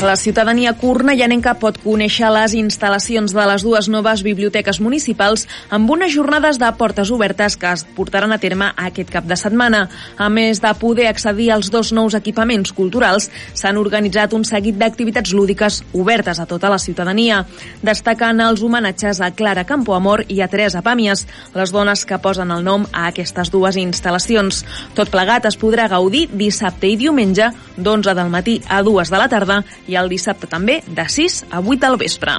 La ciutadania cornellanenca pot conèixer les instal·lacions de les dues noves biblioteques municipals amb unes jornades de portes obertes que es portaran a terme aquest cap de setmana. A més de poder accedir als dos nous equipaments culturals, s'han organitzat un seguit d'activitats lúdiques obertes a tota la ciutadania, destacant els homenatges a Clara Campoamor i a Teresa Pàmies, les dones que posen el nom a aquestes dues instal·lacions. Tot plegat es podrà gaudir dissabte i diumenge d'11 del matí a 2 de la tarda i el dissabte també de 6 a 8 del vespre.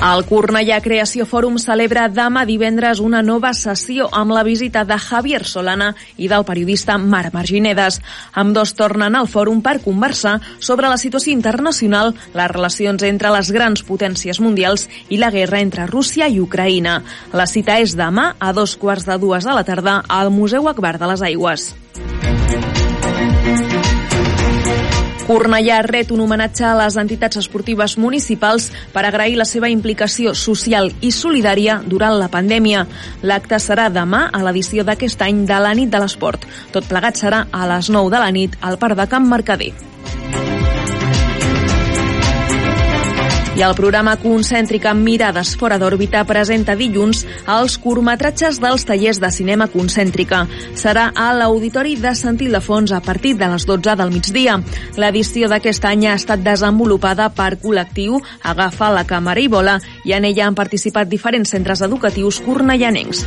El Cornellà Creació Fòrum celebra demà divendres una nova sessió amb la visita de Javier Solana i del periodista Marc Marginedes. Amb dos tornen al fòrum per conversar sobre la situació internacional, les relacions entre les grans potències mundials i la guerra entre Rússia i Ucraïna. La cita és demà a dos quarts de dues de la tarda al Museu Akbar de les Aigües. Cornellà ret un homenatge a les entitats esportives municipals per agrair la seva implicació social i solidària durant la pandèmia. L'acte serà demà a l'edició d'aquest any de la nit de l'esport. Tot plegat serà a les 9 de la nit al Parc de Camp Mercader. I el programa concèntric amb mirades fora d'òrbita presenta dilluns els curtmetratges dels tallers de cinema concèntrica. Serà a l'Auditori de Sant Ildefons a partir de les 12 del migdia. L'edició d'aquest any ha estat desenvolupada per col·lectiu Agafa la càmera i vola i en ella han participat diferents centres educatius cornellanencs.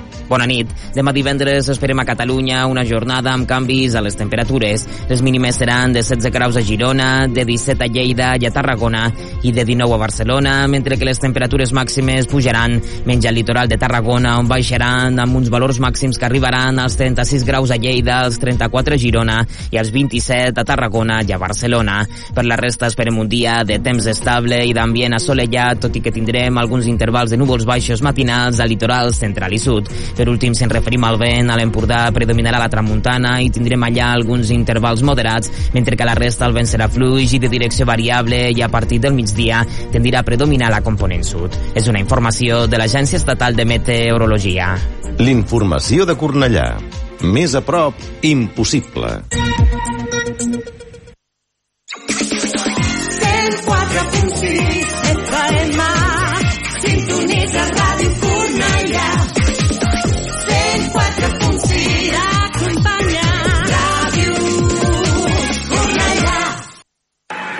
Bona nit. Demà divendres esperem a Catalunya una jornada amb canvis a les temperatures. Les mínimes seran de 16 graus a Girona, de 17 a Lleida i a Tarragona i de 19 a Barcelona, mentre que les temperatures màximes pujaran menys al litoral de Tarragona, on baixaran amb uns valors màxims que arribaran als 36 graus a Lleida, als 34 a Girona i als 27 a Tarragona i a Barcelona. Per la resta esperem un dia de temps estable i d'ambient assolellat, tot i que tindrem alguns intervals de núvols baixos matinals al litoral central i sud. Per últim, si ens referim al vent, a l'Empordà predominarà la tramuntana i tindrem allà alguns intervals moderats, mentre que la resta el vent serà fluix i de direcció variable i a partir del migdia tendirà a predominar la component sud. És una informació de l'Agència Estatal de Meteorologia. L'informació de Cornellà. Més a prop, impossible.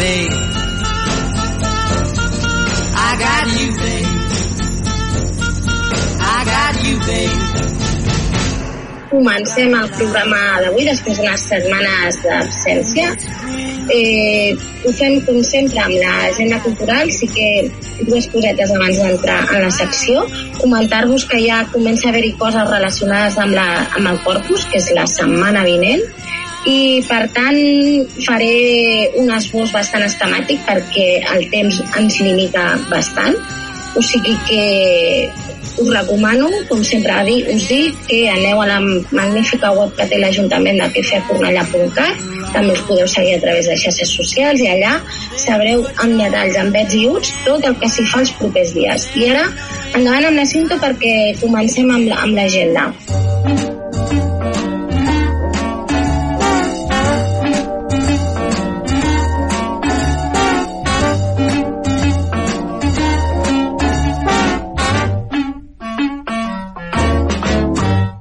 Babe I got you, babe I got you, babe Comencem el programa d'avui després d'unes setmanes d'absència. Eh, ho fem com sempre amb l'agenda cultural, sí que dues cosetes abans d'entrar en la secció. Comentar-vos que ja comença a haver-hi coses relacionades amb, la, amb el Corpus, que és la setmana vinent, i per tant faré un esbós bastant esquemàtic perquè el temps ens limita bastant o sigui que us recomano, com sempre us dic, que aneu a la magnífica web que té l'Ajuntament de pfacornellà.cat també us podeu seguir a través de xarxes socials i allà sabreu amb detalls, amb vets i uts, tot el que s'hi fa els propers dies. I ara, endavant amb la cinta perquè comencem amb l'agenda. La,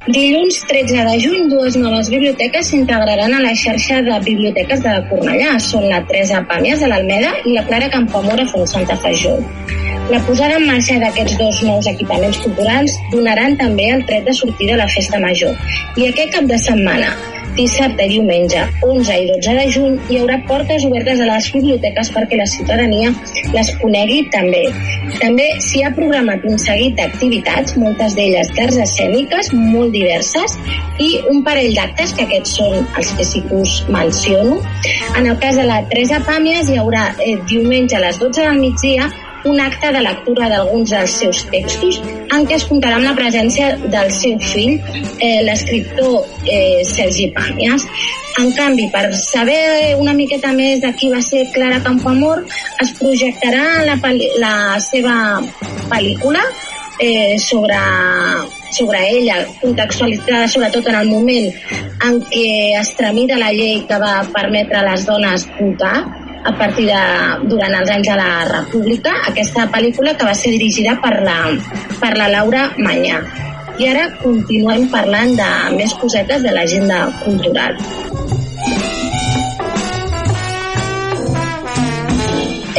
Dilluns 13 de juny, dues noves biblioteques s'integraran a la xarxa de biblioteques de Cornellà. Són la Teresa Pàmies de l'Almeda i la Clara Campamora Font Santa Fajó. La posada en marxa d'aquests dos nous equipaments culturals donaran també el tret de sortida a la festa major. I aquest cap de setmana dissabte i diumenge 11 i 12 de juny hi haurà portes obertes a les biblioteques perquè la ciutadania les conegui també. També s'hi ha programat un seguit d'activitats, moltes d'elles d'arts escèniques, molt diverses, i un parell d'actes, que aquests són els que sí que us menciono. En el cas de la Teresa Pàmies hi haurà eh, diumenge a les 12 del migdia un acte de lectura d'alguns dels seus textos en què es comptarà amb la presència del seu fill, eh, l'escriptor eh, Sergi Pàmies. En canvi, per saber una miqueta més de qui va ser Clara Campoamor, es projectarà la, la seva pel·lícula eh, sobre, sobre ella, contextualitzada sobretot en el moment en què es tramita la llei que va permetre a les dones votar, a partir de, durant els anys de la República, aquesta pel·lícula que va ser dirigida per la, per la Laura Manyà. I ara continuem parlant de més cosetes de l'agenda cultural.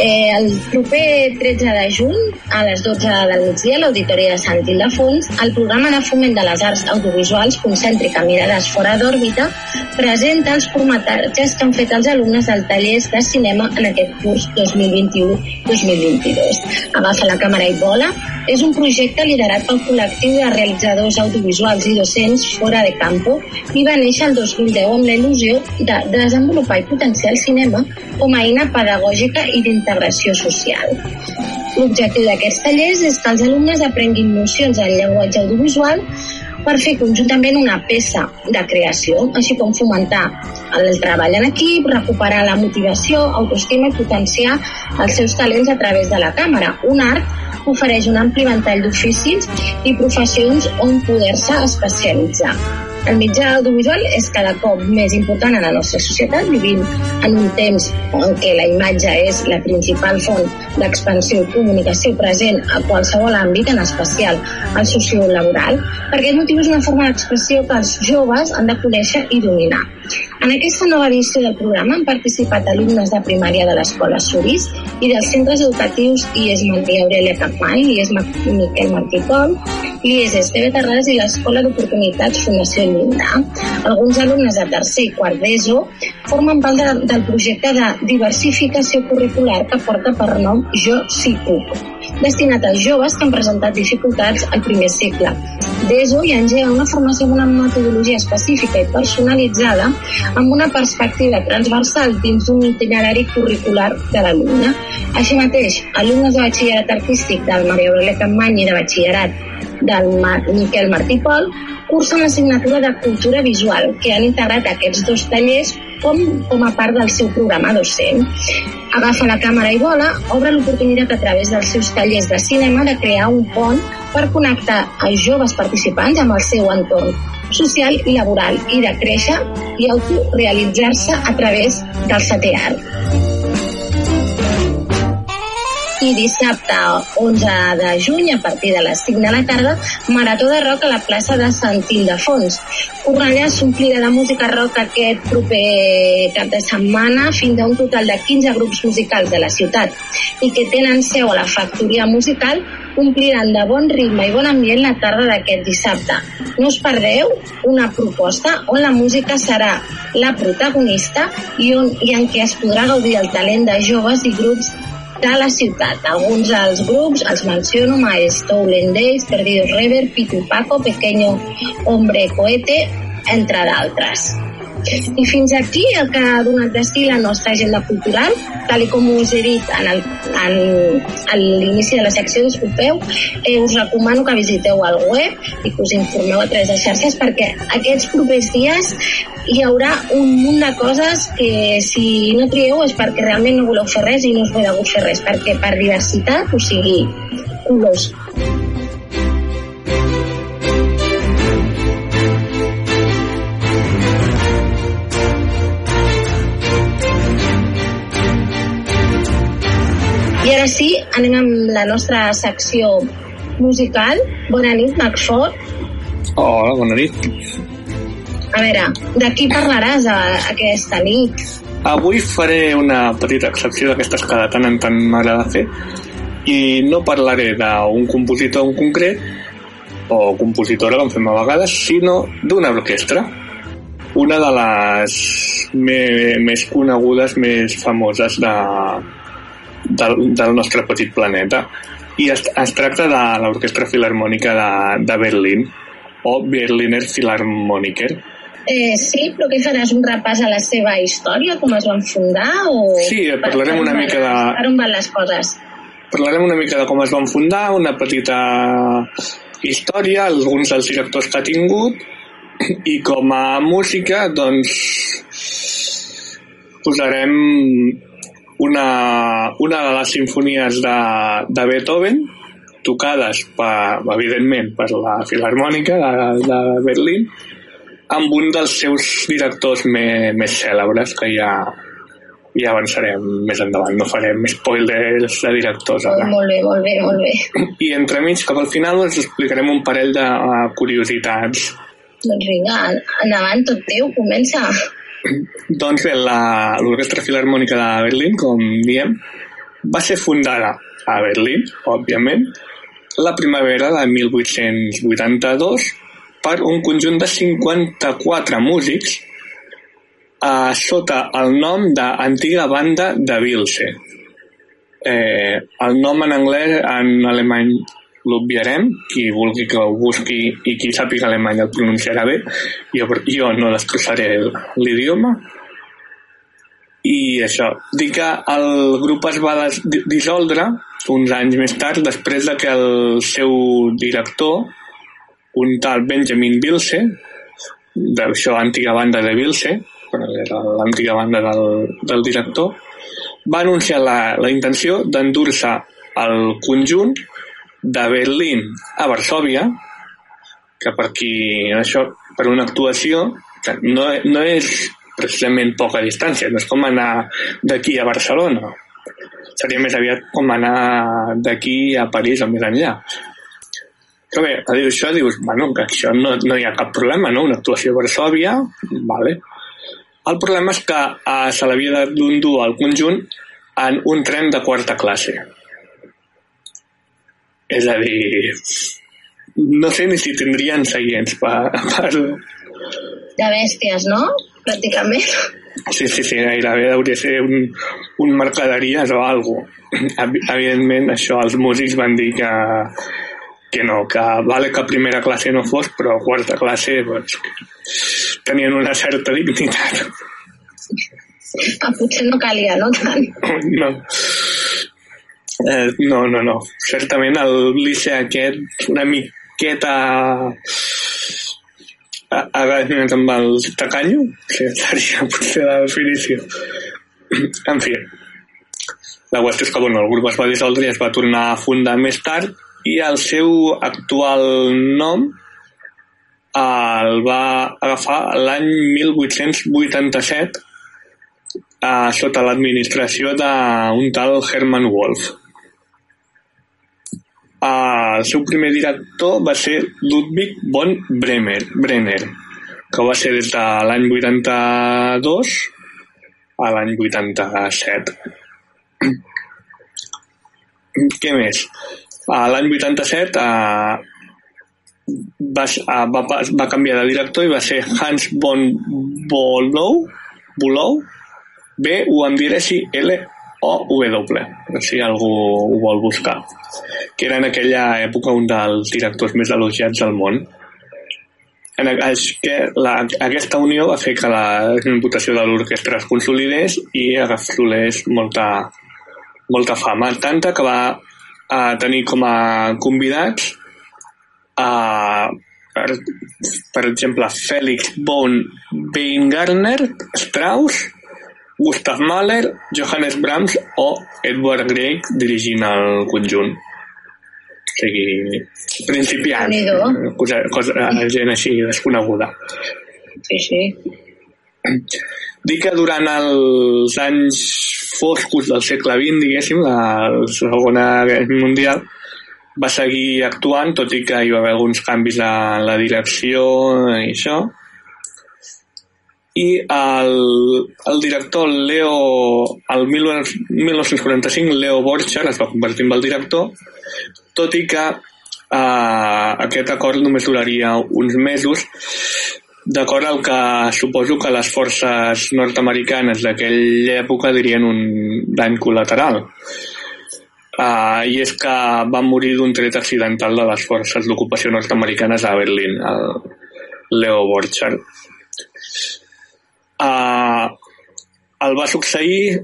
Eh, el proper 13 de juny, a les 12 del migdia, a l'Auditori de Sant Ildefons, el programa de foment de les arts audiovisuals Concèntrica Mirades fora d'òrbita presenta els formatatges que han fet els alumnes del tallers de cinema en aquest curs 2021-2022. Agafa la càmera i vola és un projecte liderat pel col·lectiu de realitzadors audiovisuals i docents fora de campo i va néixer el 2010 amb la il·lusió de desenvolupar i potenciar el cinema com a eina pedagògica i d'integració social. L'objectiu d'aquests tallers és que els alumnes aprenguin nocions del llenguatge audiovisual per fer conjuntament una peça de creació, així com fomentar el treball en equip, recuperar la motivació, autoestima i potenciar els seus talents a través de la càmera. Un art ofereix un ampli ventall d'oficis i professions on poder-se especialitzar. El mitjà audiovisual és cada cop més important en la nostra societat. Vivim en un temps en què la imatge és la principal font d'expansió i comunicació present a qualsevol àmbit, en especial al sociolaboral. Per aquest motiu és una forma d'expressió que els joves han de conèixer i dominar. En aquesta nova edició del programa han participat alumnes de primària de l'Escola Suris i dels centres educatius IES Martí Aurelia Capmany, IES Miquel Martí Pol, IES Esteve Terrades i l'Escola d'Oportunitats Fundació Llinda. Alguns alumnes de tercer i quart d'ESO formen part de, del projecte de diversificació curricular que porta per nom Jo sí puc destinat als joves que han presentat dificultats al primer cicle d'ESO i engega una formació amb una metodologia específica i personalitzada amb una perspectiva transversal dins d'un itinerari curricular de l'alumne. Així mateix, alumnes de batxillerat artístic del Maria Aurelia Campany i de batxillerat del Miquel Martí Pol cursen l'assignatura de cultura visual que han integrat aquests dos tallers com, com a part del seu programa docent. Agafa la càmera i vola, obre l'oportunitat a través dels seus tallers de cinema de crear un pont per connectar els joves participants amb el seu entorn social i laboral i de créixer i autorealitzar-se a través del setè art i dissabte 11 de juny a partir de les 5 de la tarda Marató de Rock a la plaça de Sant Ildefons. Cornellà s'omplirà de música rock aquest proper cap de setmana fins a un total de 15 grups musicals de la ciutat i que tenen seu a la factoria musical ompliran de bon ritme i bon ambient la tarda d'aquest dissabte. No us perdeu una proposta on la música serà la protagonista i, on, i en què es podrà gaudir el talent de joves i grups de la ciutat. Alguns dels grups els menciono, Stolen Days, Perdidos Rever, Pitu Paco, Pequeño Hombre Cohete, entre d'altres. I fins aquí el que ha donat destí la nostra agenda cultural, tal com us he dit en, el, en, a l'inici de la secció, disculpeu, eh, us recomano que visiteu el web i que us informeu a través de xarxes perquè aquests propers dies hi haurà un munt de coses que si no trieu és perquè realment no voleu fer res i no us ve de gust fer res, perquè per diversitat, o sigui, colors. I ara sí, anem amb la nostra secció musical. Bona nit, McFord. Hola, bona nit. A veure, de qui parlaràs a, aquesta nit? Avui faré una petita excepció d'aquestes que de tant en tant m'agrada fer i no parlaré d'un compositor en concret o compositora, com fem a vegades, sinó d'una orquestra. Una de les més conegudes, més famoses de, del, del nostre petit planeta. I es, es tracta de l'Orquestra Filarmònica de, de Berlín, o Berliner Philharmoniker. Eh, sí, però què faràs? Un repàs a la seva història, com es van fundar? O Sí, parlarem una mica de... Per on van les coses? Parlarem una mica de com es van fundar, una petita història, alguns dels directors que ha tingut, i com a música, doncs, posarem una, una de les sinfonies de, de Beethoven, tocades, per, evidentment, per la Filarmònica de, de Berlín, amb un dels seus directors més, més cèlebres, que ja, ja avançarem més endavant, no farem spoilers de directors ara. Molt bé, molt bé, molt bé. I entremig, cap al final, us explicarem un parell de uh, curiositats. Doncs vinga, endavant, tot teu, comença. Doncs bé, l'Orquestra Filarmònica de Berlín, com diem, va ser fundada a Berlín, òbviament, la primavera de 1882 per un conjunt de 54 músics eh, sota el nom d'Antiga Banda de Vilse. Eh, el nom en anglès, en alemany l'obviarem, qui vulgui que ho busqui i qui sàpiga alemany el pronunciarà bé, jo, jo no destrossaré l'idioma, i això, dic que el grup es va dissoldre uns anys més tard després de que el seu director, un tal Benjamin Bilse, d'això antiga banda de Bilse, l'antiga banda del, del director, va anunciar la, la intenció d'endur-se el conjunt de Berlín a Varsòvia, que per qui això, per una actuació, no, no és precisament poca distància, no és com anar d'aquí a Barcelona. Seria més aviat com anar d'aquí a París o més enllà. Però bé, a dir això dius, bueno, que això no, no hi ha cap problema, no? Una actuació a Varsòvia, vale. El problema és que eh, se l'havia d'endur al conjunt en un tren de quarta classe. És a dir, no sé ni si tindrien seients per, per, De bèsties, no? Pràcticament. Sí, sí, sí, gairebé hauria de ser un, un mercaderies o alguna cosa. Evidentment, això els músics van dir que, que no, que vale que primera classe no fos, però quarta classe doncs, tenien una certa dignitat. Ah, potser no calia, no tant. No. Eh, no, no, no. Certament el Lice aquest una miqueta anat amb el tacanyo, que seria potser la definició. En fi, la qüestió és que bueno, el grup es va dissoldre i es va tornar a fundar més tard i el seu actual nom el va agafar l'any 1887 eh, sota l'administració d'un tal Hermann Wolf. Eh, el seu primer director va ser Ludwig von Bremer, Brenner, que va ser des de l'any 82 a l'any 87. Què més? A l'any 87 eh, va, eh, va, va canviar de director i va ser Hans von Bolow, Bolow B o W, si algú ho vol buscar, que era en aquella època un dels directors més elogiats del món. en, és que la, aquesta unió va fer que la reputació de l'orquestra es consolidés i agafés molta, molta fama, tanta que va a tenir com a convidats a, per, per exemple, Felix von Weingartner, Strauss, Gustav Mahler, Johannes Brahms o Edward Grieg dirigint el conjunt. O sigui, principiants, cosa, cosa, gent així desconeguda. Sí, sí. Dir que durant els anys foscos del segle XX, diguéssim, la, la Segona Guerra Mundial, va seguir actuant, tot i que hi va haver alguns canvis a la direcció i això. I el, el director Leo, el 1945, Leo Borcher es va convertir en el director, tot i que eh, aquest acord només duraria uns mesos, d'acord al que suposo que les forces nord-americanes d'aquella època dirien un dany col·lateral. Uh, I és que va morir d'un tret accidental de les forces d'ocupació nord-americanes a Berlín, el Leo Borchardt. Uh, el va succeir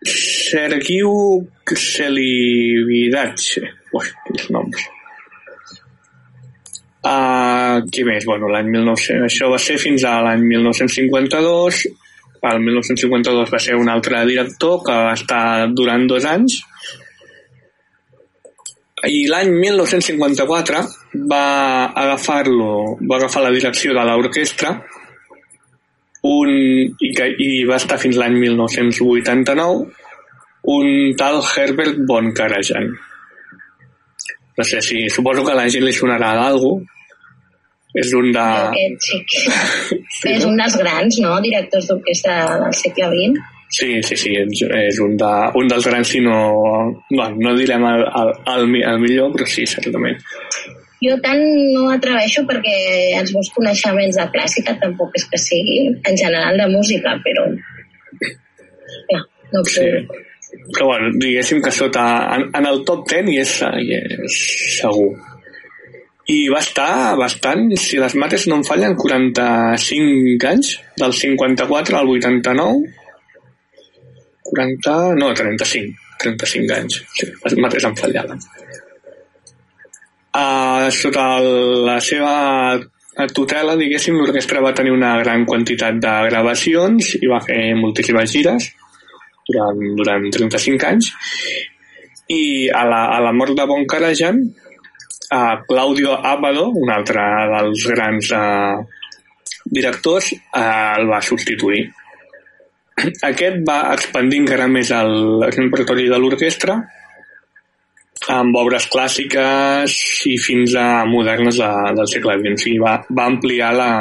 Sergiu Xelividatxe. Ui, quins noms. Uh, qui més? Bueno, l'any 1900... Això va ser fins a l'any 1952. El 1952 va ser un altre director que va estar durant dos anys i l'any 1954 va agafar-lo, va agafar la direcció de l'orquestra un, i, que, i va estar fins l'any 1989 un tal Herbert von Karajan. No sé si, suposo que a la gent li sonarà d'algú. És un de... Aquest sí que és un dels grans, no?, directors d'orquestra del segle XX. Sí, sí, sí, és, un, de, un dels grans, si no... No, no direm el, el, el millor, però sí, certament. Jo tant no m'atreveixo perquè els meus coneixements de clàssica tampoc és que sigui en general de música, però... Clar, no Sí. Però bueno, diguéssim que sota, en, en el top 10 hi és, hi és segur. I va estar bastant, si les mates no em fallen, 45 anys, del 54 al 89. 40, no, 35, 35 anys. Sí, les mates em fallaven. Uh, sota la seva tutela, diguéssim, l'orquestra va tenir una gran quantitat de gravacions i va fer moltíssimes gires durant, durant 35 anys i a la, a la mort de Von Karajan a Claudio Abbado, un altre dels grans eh, directors, eh, el va substituir. Aquest va expandir encara més el repertori de l'orquestra amb obres clàssiques i fins a modernes de, del segle XX. O sigui, va, va ampliar la,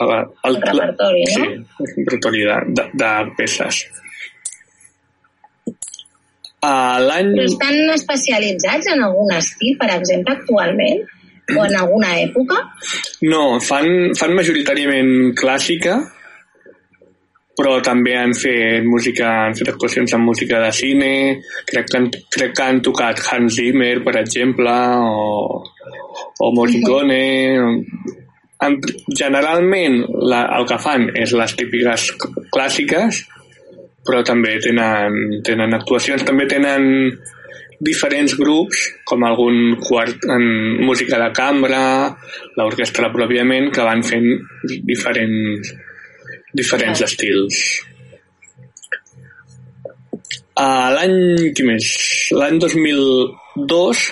la, El repertori, no? Sí, el repertori de, de, de peces. Uh, L'any... Però estan especialitzats en algun estil, per exemple, actualment? O en alguna època? No, fan, fan majoritàriament clàssica, però també han fet música, han fet actuacions amb música de cine, crec que han, crec que han tocat Hans Zimmer, per exemple, o, o Morricone. En, generalment la, el que fan és les típiques clàssiques, però també tenen, tenen actuacions, també tenen diferents grups, com algun quart en música de cambra, l'orquestra pròpiament, que van fent diferents, diferents estils. Uh, l'any, qui més? L'any 2002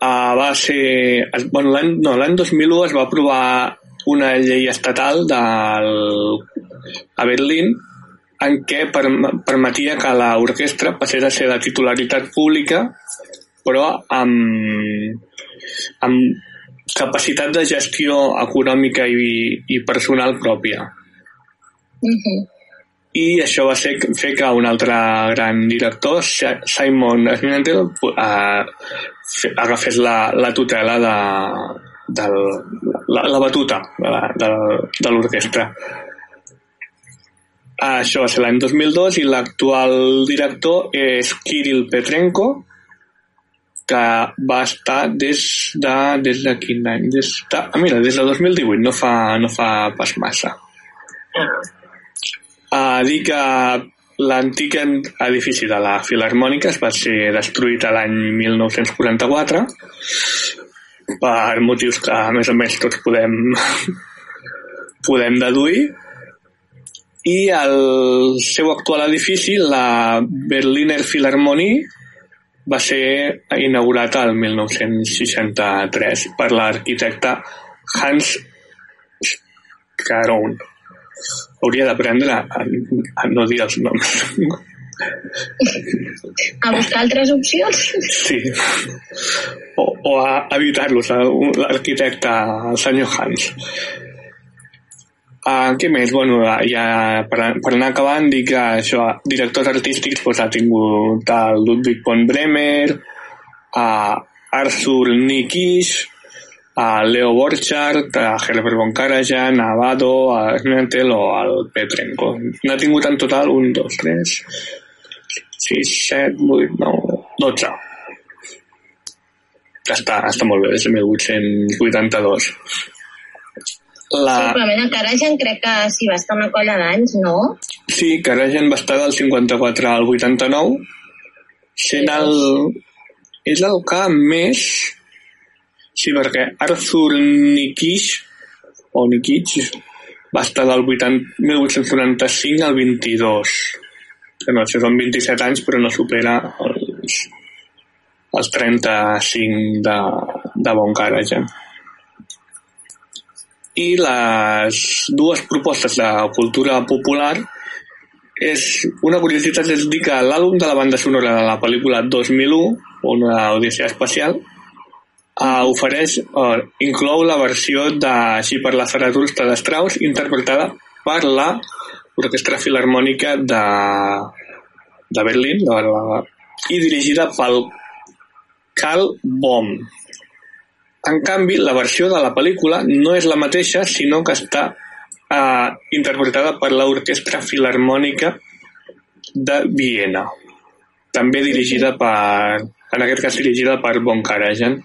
uh, va ser... Bueno, l'any no, l'any 2001 es va aprovar una llei estatal del, a Berlín en què perm permetia que l'orquestra passés a ser de titularitat pública però amb, amb capacitat de gestió econòmica i, i personal pròpia. Uh -huh. I això va ser fer que un altre gran director, Simon Schmidl, eh, agafés la, la tutela de, del, la, la batuta de de- de l'orquestra. Això va ser l'any 2002 i l'actual director és Kirill Petrenko que va estar des de, des de quin any? Des de, ah, mira, des de 2018, no fa, no fa pas massa. A dir que l'antic edifici de la Filarmònica es va ser destruït a l'any 1944 per motius que, a més a més, tots podem, podem deduir i el seu actual edifici, la Berliner Philharmonie, va ser inaugurat al 1963 per l'arquitecte Hans Caron. Hauria d'aprendre a, a no dir els noms. A buscar altres opcions? Sí. O, o a evitar-los, l'arquitecte, el senyor Hans. Uh, què més? Bueno, ja per, per anar acabant, dic que això, directors artístics pues, ha tingut el Ludwig von Bremer, uh, Arthur Nikisch, a Leo Borchardt, a Herbert von Karajan, a Abado, a Schnetel o al Petrenko. N'ha tingut en total un, dos, tres, sis, set, vuit, nou, dotze. Està, està molt bé, des de 1882. La... Simplement el Karajan crec que sí va estar una colla d'anys, no? Sí, Karajan va estar del 54 al 89, sent el... És el que més... Sí, perquè Arthur Nikisch, o Nikisch, va estar del 80, 1895 al 22. Que no, això són 27 anys, però no supera els, els 35 de, de Bon Karajan i les dues propostes de cultura popular és una curiositat és dir que l'àlbum de la banda sonora de la pel·lícula 2001 una odissea espacial ofereix, uh, inclou la versió de Així per la Zaratustra de Strauss interpretada per la Orquestra Filarmònica de, de Berlín i dirigida pel Karl Bohm en canvi, la versió de la pel·lícula no és la mateixa, sinó que està eh, interpretada per l'Orquestra Filarmònica de Viena. També dirigida per, en aquest cas dirigida per Von Karajan.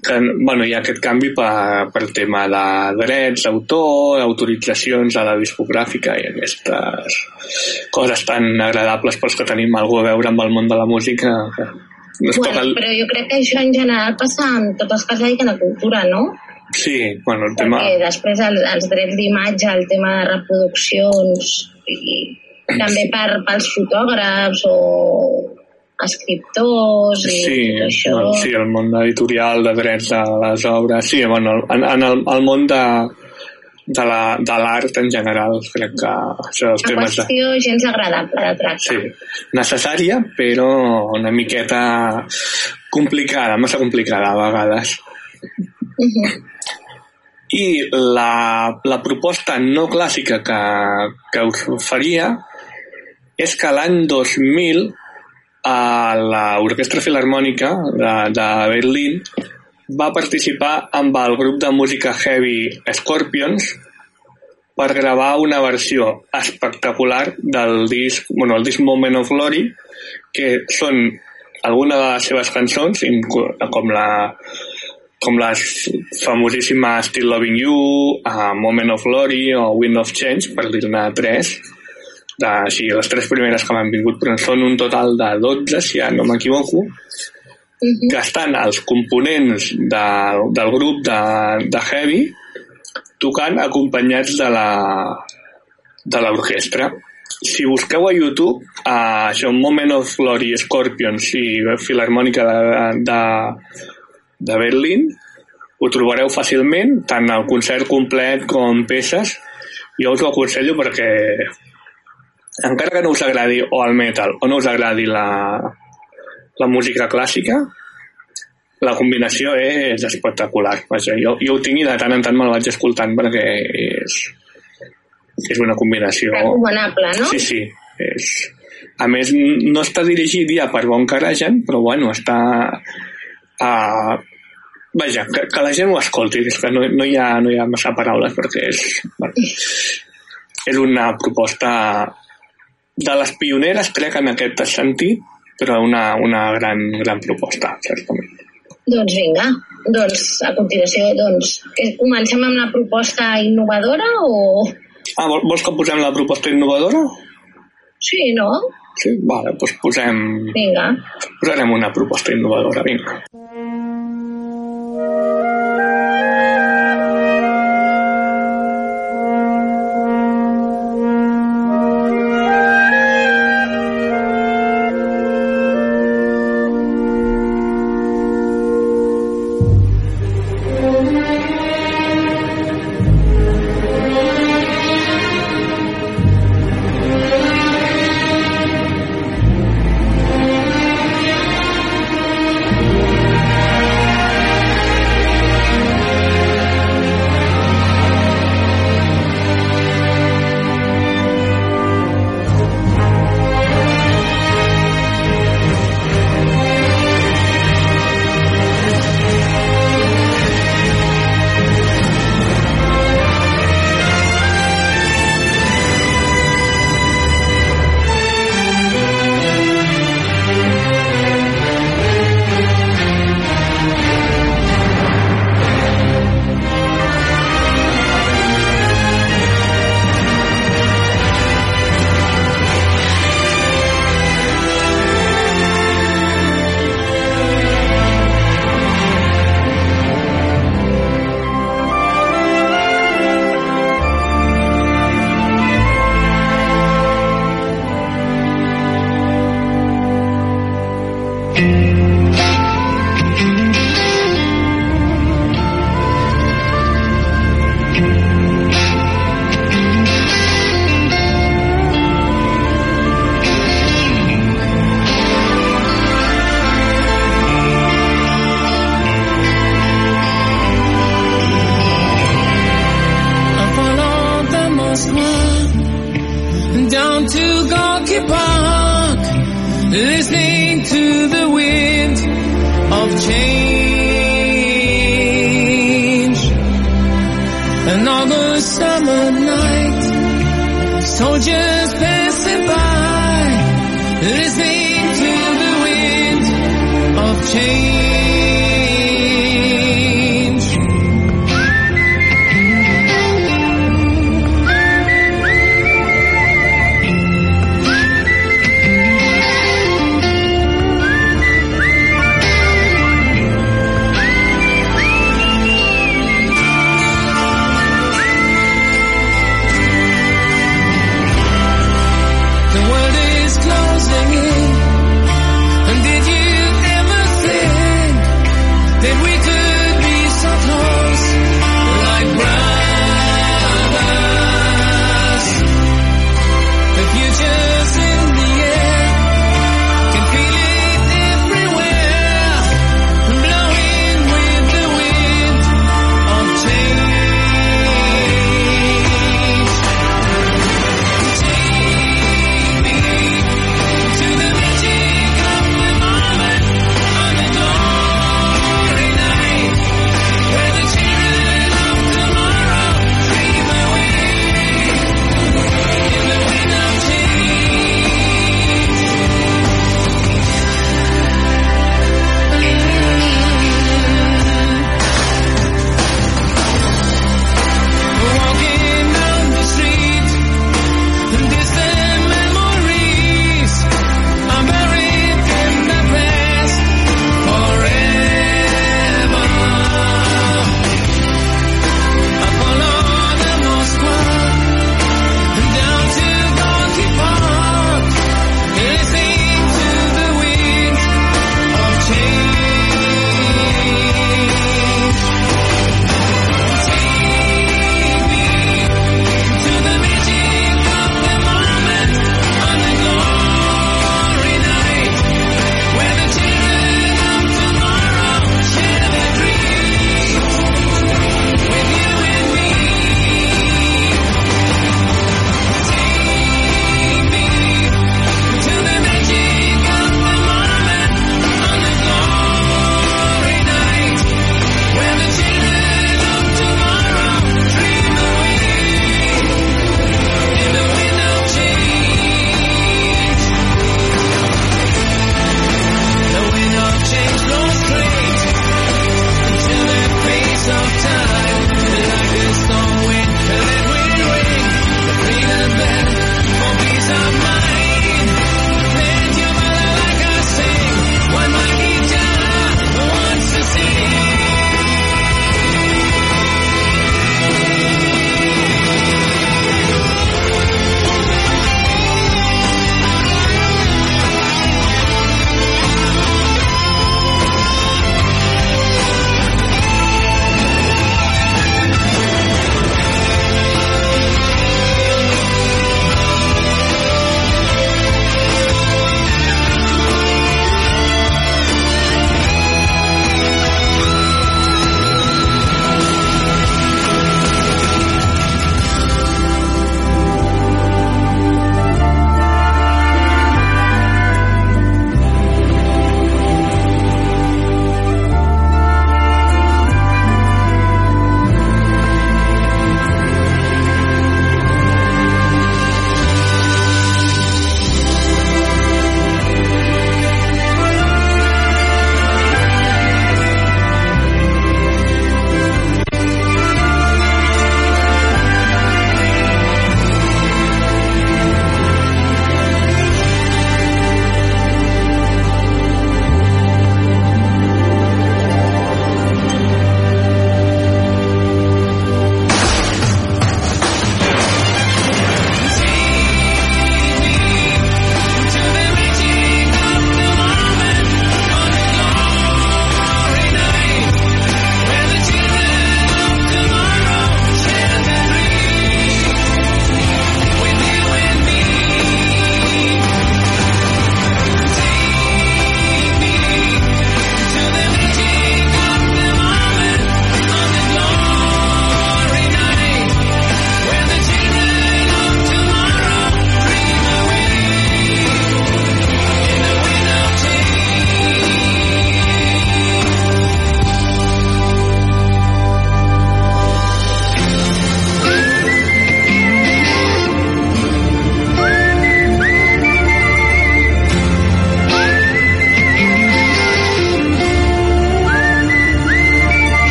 Que, bueno, hi ha aquest canvi per, per tema de drets d'autor, autoritzacions a la discogràfica i aquestes coses tan agradables pels que tenim alguna a veure amb el món de la música que no bueno, el... però jo crec que això en general passa en tots els que es dediquen a cultura, no? Sí, bueno, el tema... Perquè després els, els drets d'imatge, el tema de reproduccions, i també per, pels fotògrafs o escriptors i sí, tot això. Bueno, sí, el món editorial de drets de les obres, sí, bueno, en, en el, el món de, de l'art en general. Crec que això dels temes... Una qüestió de... gens agradable de tractar. Sí, necessària, però una miqueta complicada, massa complicada a vegades. Uh -huh. I la, la proposta no clàssica que, que us faria és que l'any 2000 a l'Orquestra Filarmònica de, de Berlín va participar amb el grup de música heavy Scorpions per gravar una versió espectacular del disc, bueno, el disc Moment of Glory, que són alguna de les seves cançons, com la com la famosíssima Still Loving You, uh, Moment of Glory o Wind of Change, per dir-ne tres, de, sí, les tres primeres que m'han vingut, però són un total de 12, si ja no m'equivoco, que estan els components de, del grup de, de Heavy tocant acompanyats de la de l'orquestra. Si busqueu a YouTube a això, Moment of Glory, Scorpions i Filarmònica de, de, de Berlín, ho trobareu fàcilment, tant el concert complet com peces. Jo us ho aconsello perquè encara que no us agradi o el metal o no us agradi la, la música clàssica, la combinació és espectacular. Vaja, jo, jo ho tinc i de tant en tant me'l vaig escoltant perquè és, és una combinació... Recomanable, no? Sí, sí. És... A més, no està dirigit ja per Bon Karajan, però bueno, està... Uh, vaja, que, que la gent ho escolti, és que no, no, hi ha, no hi ha massa paraules perquè és... Bueno, és una proposta de les pioneres, crec, en aquest sentit, però una, una gran, gran proposta, certament. Doncs vinga, doncs a continuació, doncs, que comencem amb la proposta innovadora o... Ah, vol- vols que posem la proposta innovadora? Sí, no? Sí, vale, doncs posem, Vinga. posarem una proposta innovadora, vinga.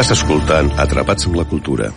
Estàs escoltant Atrapats amb la Cultura.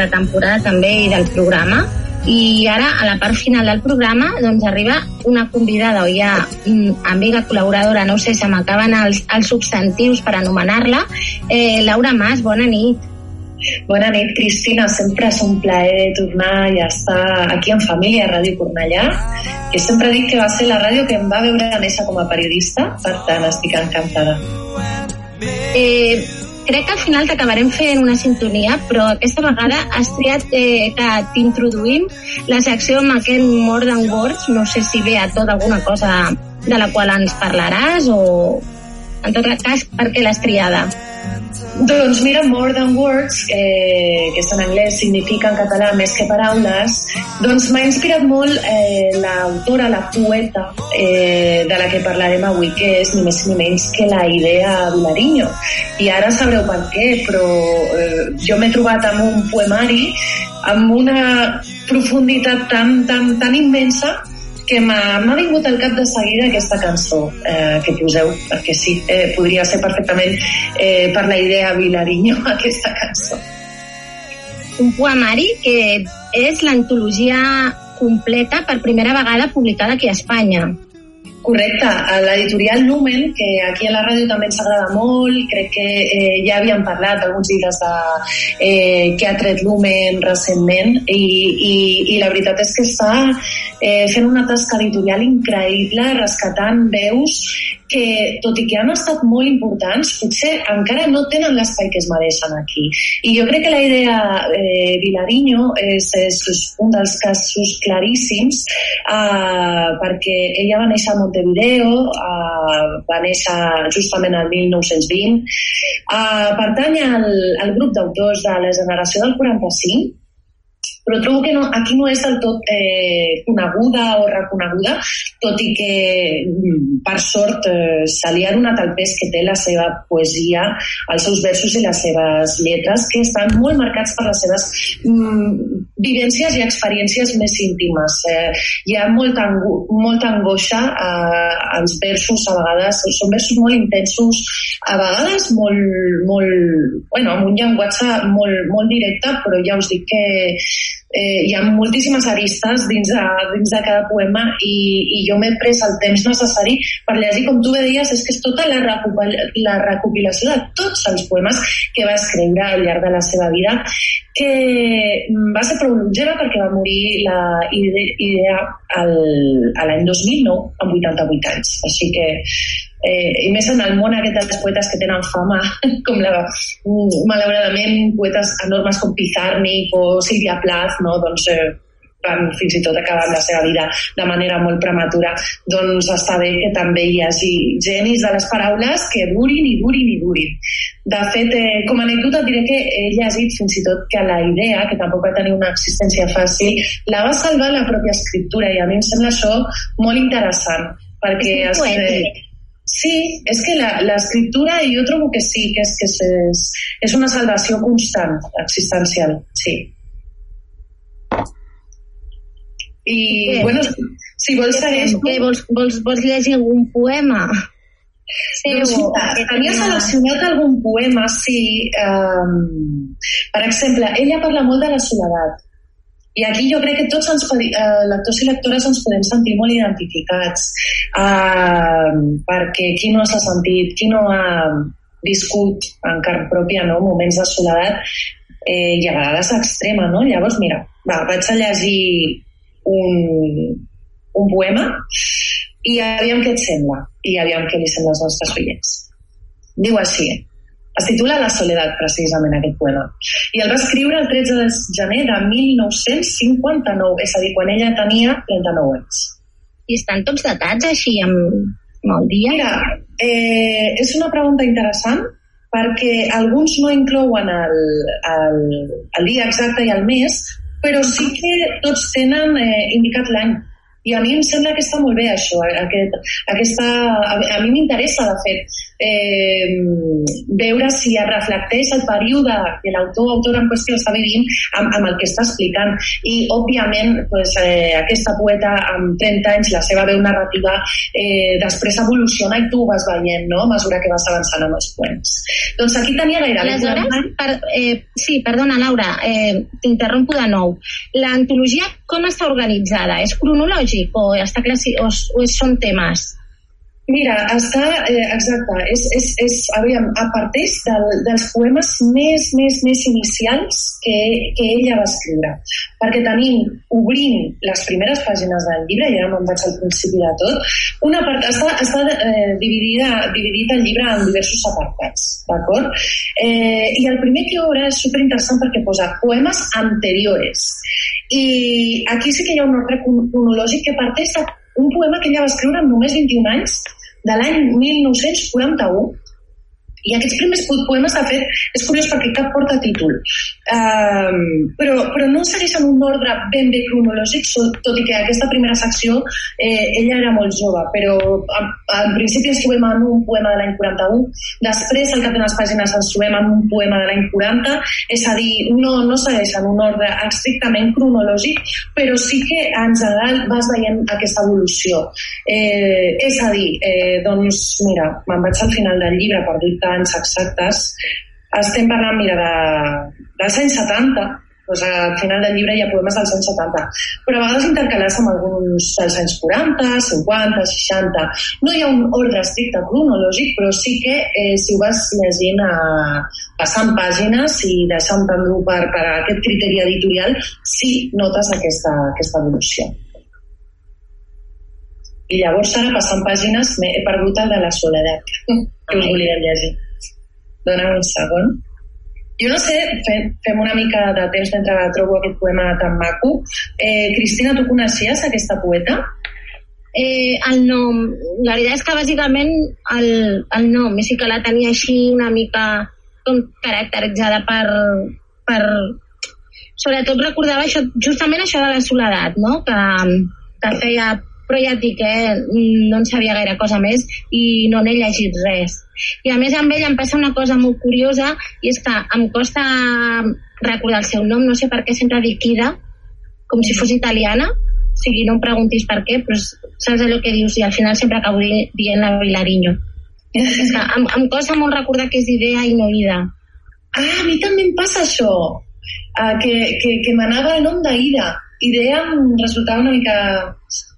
De, de temporada també i del programa. I ara, a la part final del programa, doncs arriba una convidada o ja mm, amiga col·laboradora, no sé, se m'acaben els, els substantius per anomenar-la. Eh, Laura Mas, bona nit. Bona nit, Cristina. Sempre és un plaer tornar i estar aquí en família a Ràdio Cornellà. Que sempre dic que va ser la ràdio que em va veure néixer com a periodista, per tant estic encantada. Eh, crec que al final t'acabarem fent una sintonia, però aquesta vegada has triat eh, que t'introduïm la secció amb aquest More Than Words. No sé si ve a tot alguna cosa de la qual ens parlaràs o, en tot cas, per què l'has triada? Doncs mira, More Than Words, eh, que en anglès, significa en català més que paraules, doncs m'ha inspirat molt eh, l'autora, la poeta eh, de la que parlarem avui, que és ni més ni menys que la idea Vilariño. I ara sabreu per què, però eh, jo m'he trobat amb un poemari amb una profunditat tan, tan, tan immensa que m'ha vingut al cap de seguida aquesta cançó eh, que poseu, perquè sí, eh, podria ser perfectament eh, per la idea Vilariño aquesta cançó. Un poemari que és l'antologia completa per primera vegada publicada aquí a Espanya. Correcte, a l'editorial Lumen, que aquí a la ràdio també ens agrada molt, crec que eh, ja havíem parlat d'alguns llibres de, eh, que ha tret Lumen recentment i, i, i la veritat és que està eh, fent una tasca editorial increïble, rescatant veus que, tot i que han estat molt importants, potser encara no tenen l'espai que es mereixen aquí. I jo crec que la idea eh, Vilariño és, és un dels casos claríssims eh, perquè ella va néixer a Montevideo, eh, va néixer justament el 1920, eh, pertany al, al grup d'autors de la generació del 45, però trobo que no, aquí no és del tot eh, coneguda o reconeguda, tot i que mm, per sort eh, se li ha donat el pes que té la seva poesia, els seus versos i les seves lletres, que estan molt marcats per les seves mm, vivències i experiències més íntimes. Eh, hi ha molta, ango molta angoixa eh, als versos, a vegades són versos molt intensos, a vegades molt, molt bueno, amb un llenguatge molt, molt directe, però ja us dic que eh, hi ha moltíssimes aristes dins de, dins de cada poema i, i jo m'he pres el temps necessari per llegir, com tu bé deies, és que és tota la, recopil la recopilació de tots els poemes que va escriure al llarg de la seva vida, que va ser prou longeva perquè va morir la idea al, a l'any 2009 amb 88 anys. Així que eh, i més en el món aquest dels poetes que tenen fama, com la, mm, malauradament poetes enormes com Pizarnik o Sílvia Plath, no? doncs eh, van fins i tot acabar amb la seva vida de manera molt prematura, doncs està bé que també hi hagi genis de les paraules que durin i durin i durin. De fet, eh, com a anècdota diré que he llegit fins i tot que la idea, que tampoc va tenir una existència fàcil, la va salvar la pròpia escriptura i a mi em sembla això molt interessant perquè És es, molt poètic. Sí, és que la- l'escriptura jo trobo que sí, que és, que és, és, una salvació constant, existencial, sí. I, Què? bueno, si vols segueix... Què, vols, vols, vols llegir algun poema? Seu, Doncs mira, tenia- seleccionat algun poema, sí. Um, per exemple, ella parla molt de la soledat. I aquí jo crec que tots els eh, lectors i lectores ens podem sentir molt identificats, uh, perquè qui no s'ha sentit, qui no ha viscut en carn pròpia no? moments de soledat eh, i a vegades extrema, no? Llavors, mira, va, vaig a llegir un, un poema i aviam què et sembla i aviam què li sembla als nostres oients. Diu així, es titula La soledat, precisament, aquest poema. I el va escriure el 13 de gener de 1959, és a dir, quan ella tenia 39 anys. I estan tots datats així amb, amb el dia? Mira, eh, és una pregunta interessant perquè alguns no inclouen el, el, el dia exacte i el mes, però sí que tots tenen eh, indicat l'any. I a mi em sembla que està molt bé això, aquest, aquesta, a, a mi m'interessa de fet eh, veure si es reflecteix el període que l'autor o autora en qüestió està vivint amb, amb el que està explicant i òbviament pues, eh, aquesta poeta amb 30 anys la seva veu narrativa eh, després evoluciona i tu vas veient no? a mesura que vas avançant amb els poemes doncs aquí tenia gairebé 40 Aleshores, per, eh, sí, perdona, Laura, eh, t'interrompo de nou. L'antologia com està organitzada? És cronològic o, està classi o, o són temes? Mira, està, eh, exacte, és, és, és, aviam, a parteix del, dels poemes més, més, més inicials que, que ella va escriure. Perquè tenim, obrint les primeres pàgines del llibre, i ara me'n vaig al principi de tot, una part, està, està eh, dividida, dividit el llibre en diversos apartats, d'acord? Eh, I el primer que obre és superinteressant perquè posa poemes anteriores. I aquí sí que hi ha un ordre cron- cronològic que parteix d'un poema que ella va escriure amb només 21 anys, de l'any 1941, i aquests primers po- poemes, de fet, és curiós perquè cap porta títol, um, però, però no segueixen un ordre ben bé cronològic, tot i que aquesta primera secció eh, ella era molt jove, però en, en principi ens trobem en un poema de l'any 41, després al cap d'unes pàgines ens trobem en un poema de l'any 40, és a dir, no, no segueixen un ordre estrictament cronològic, però sí que en general vas veient aquesta evolució. Eh, és a dir, eh, doncs mira, me'n vaig al final del llibre per dir anys exactes, estem parlant, mira, de, dels anys 70, doncs al final del llibre hi ha poemes dels anys 70, però a vegades intercalats amb alguns dels anys 40, 50, 60. No hi ha un ordre estricte cronològic, però sí que eh, si ho vas llegint a, passant pàgines i deixant-te per, per aquest criteri editorial, sí notes aquesta, aquesta evolució. I llavors ara passant pàgines m'he he perdut el de la soledat que us volia llegir. Dóna'm un segon. Jo no sé, fem, fem una mica de temps mentre trobo aquest poema tan maco. Eh, Cristina, tu coneixies aquesta poeta? Eh, el nom, la veritat és que bàsicament el, el nom, sí que la tenia així una mica com caracteritzada per, per sobretot recordava això, justament això de la soledat, no? que, que feia però ja et dic que no en sabia gaire cosa més i no n'he llegit res. I a més amb ell em passa una cosa molt curiosa i és que em costa recordar el seu nom, no sé per què sempre dic Ida, com si fos italiana, o sigui, no em preguntis per què, però saps allò que dius i al final sempre acabo di dient la Vilariño. És que em, em costa molt recordar que és idea i no Ida. Ah, a mi també em passa això, uh, que, que, que m'anava el nom d'Ida. Idea em resultava una mica...